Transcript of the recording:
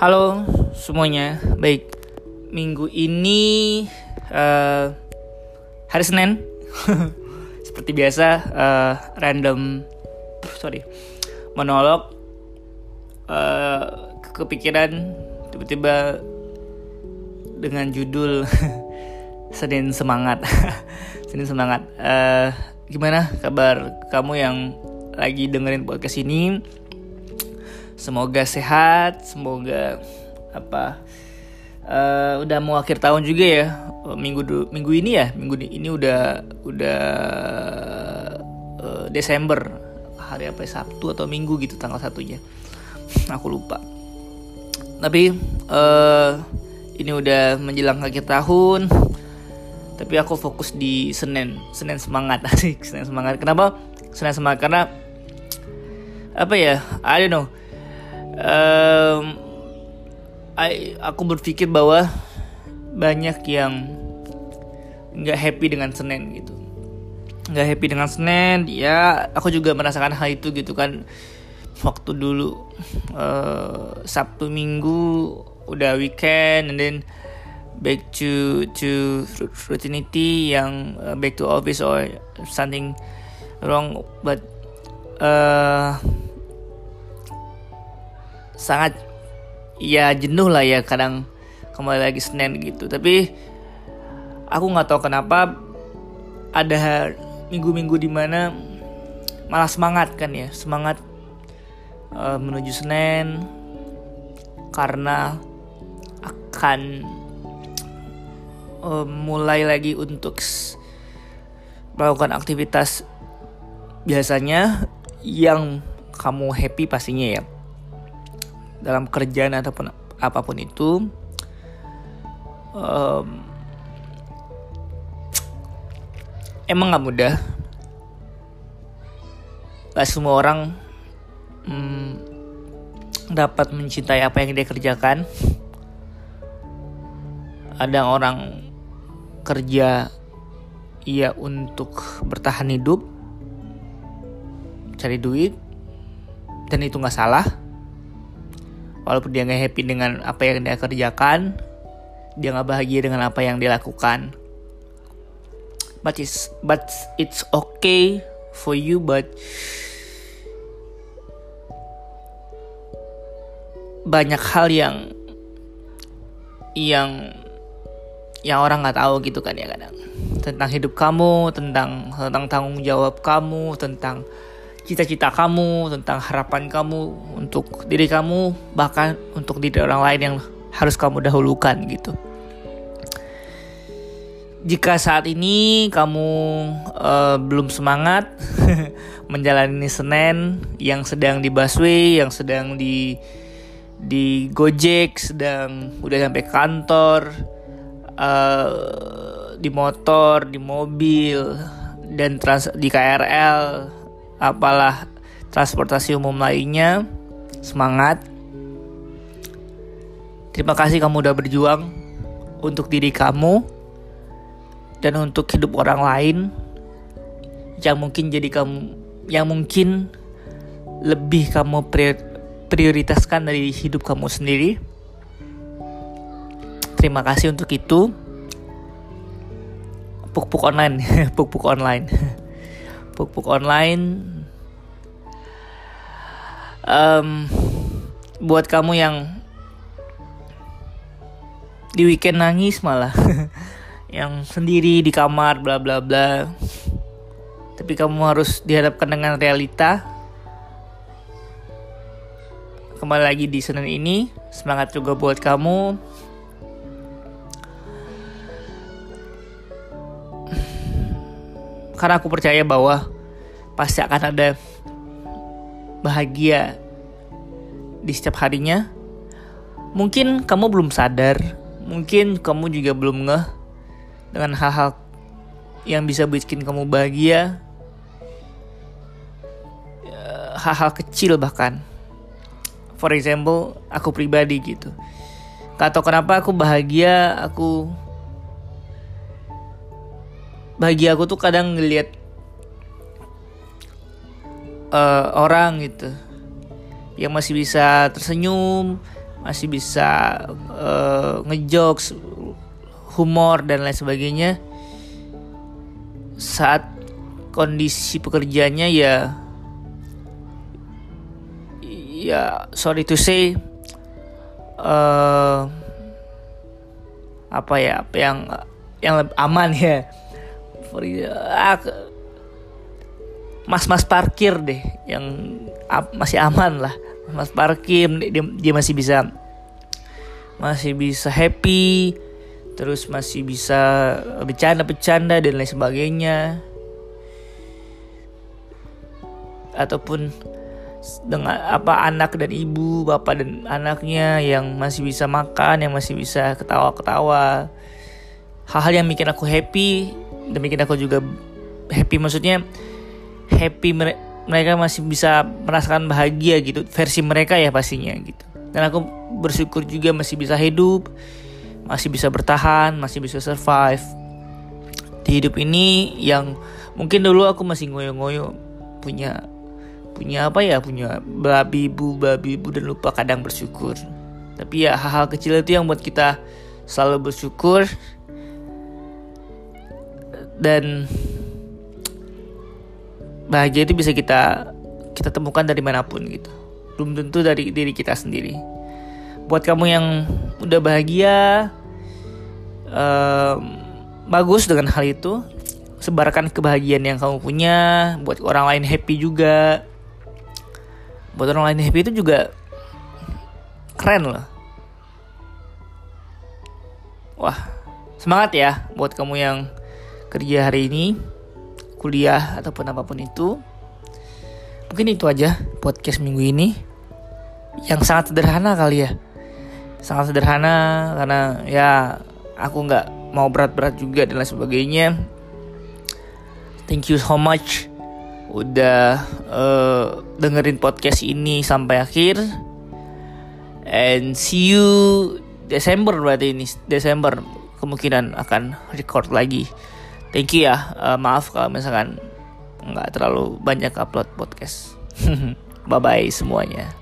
Halo semuanya, baik minggu ini uh, hari Senin. Seperti biasa uh, random sorry monolog uh, kepikiran tiba-tiba dengan judul Senin semangat. Senin semangat. Uh, gimana kabar kamu yang lagi dengerin podcast ini semoga sehat semoga apa uh, udah mau akhir tahun juga ya. Oh, minggu minggu ini ya minggu ini udah udah uh, Desember. Hari apa ya, Sabtu atau Minggu gitu tanggal satunya. Aku lupa. Tapi uh, ini udah menjelang akhir tahun. Tapi aku fokus di Senin Senin semangat. Asik Senin semangat. Kenapa? Senin semangat karena apa ya I don't know um, I, aku berpikir bahwa banyak yang nggak happy dengan Senin gitu. Nggak happy dengan Senin ya aku juga merasakan hal itu gitu kan. Waktu dulu uh, Sabtu Minggu udah weekend and then back to to routinity yang uh, back to office or something wrong but uh, sangat ya jenuh lah ya kadang kembali lagi Senin gitu. Tapi aku nggak tahu kenapa ada minggu-minggu di mana malah semangat kan ya semangat uh, menuju Senin karena akan uh, mulai lagi untuk melakukan aktivitas biasanya yang kamu happy pastinya ya dalam kerjaan ataupun apa pun itu um, emang nggak mudah. Gak semua orang um, dapat mencintai apa yang dia kerjakan. Ada orang kerja ia untuk bertahan hidup cari duit dan itu nggak salah walaupun dia nggak happy dengan apa yang dia kerjakan dia nggak bahagia dengan apa yang dia lakukan. But it's but it's okay for you but banyak hal yang yang yang orang nggak tahu gitu kan ya kadang. Tentang hidup kamu tentang tentang tanggung jawab kamu tentang cita-cita kamu, tentang harapan kamu untuk diri kamu, bahkan untuk diri orang lain yang harus kamu dahulukan gitu. Jika saat ini kamu uh, belum semangat menjalani Senin yang sedang di busway, yang sedang di di Gojek, sedang udah sampai kantor, uh, di motor, di mobil, dan trans di KRL, apalah transportasi umum lainnya. Semangat. Terima kasih kamu udah berjuang untuk diri kamu dan untuk hidup orang lain yang mungkin jadi kamu yang mungkin lebih kamu prioritaskan dari hidup kamu sendiri. Terima kasih untuk itu. Puk-puk online puk-puk online puk-puk online. Um, buat kamu yang di weekend nangis malah. Yang sendiri di kamar bla bla bla. Tapi kamu harus dihadapkan dengan realita. Kembali lagi di Senin ini. Semangat juga buat kamu karena aku percaya bahwa pasti akan ada bahagia di setiap harinya. Mungkin kamu belum sadar, mungkin kamu juga belum ngeh dengan hal-hal yang bisa bikin kamu bahagia. Ya, hal-hal kecil bahkan. For example, aku pribadi gitu. Gak tau kenapa aku bahagia, aku bahagia aku tuh kadang ngelihat uh, orang gitu yang masih bisa tersenyum masih bisa uh, ngejokes humor dan lain sebagainya saat kondisi pekerjaannya ya ya sorry to say uh, apa ya apa yang yang aman ya mas-mas parkir deh yang masih aman lah. Mas parkir dia, dia masih bisa masih bisa happy terus masih bisa bercanda-bercanda dan lain sebagainya. Ataupun dengan apa anak dan ibu bapak dan anaknya yang masih bisa makan yang masih bisa ketawa-ketawa. Hal-hal yang bikin aku happy dan bikin aku juga happy maksudnya happy mereka masih bisa merasakan bahagia gitu versi mereka ya pastinya gitu. Dan aku bersyukur juga masih bisa hidup masih bisa bertahan masih bisa survive. Di hidup ini yang mungkin dulu aku masih ngoyo-ngoyo punya punya apa ya punya babi bu babi bu dan lupa kadang bersyukur. Tapi ya hal-hal kecil itu yang buat kita selalu bersyukur dan bahagia itu bisa kita kita temukan dari mana pun gitu. Belum tentu dari diri kita sendiri. Buat kamu yang udah bahagia um, bagus dengan hal itu sebarkan kebahagiaan yang kamu punya. Buat orang lain happy juga. Buat orang lain happy itu juga keren loh. Wah semangat ya buat kamu yang kerja hari ini kuliah ataupun apa pun itu mungkin itu aja podcast minggu ini. Yang sangat sederhana kali ya. Sangat sederhana karena ya aku nggak mau berat-berat juga dan lain sebagainya. Thank you so much udah uh, dengerin podcast ini sampai akhir. And see you Desember berarti ini Desember kemungkinan akan record lagi thank you ya. Uh, maaf kalau misalkan nggak terlalu banyak upload podcast. Bye bye semuanya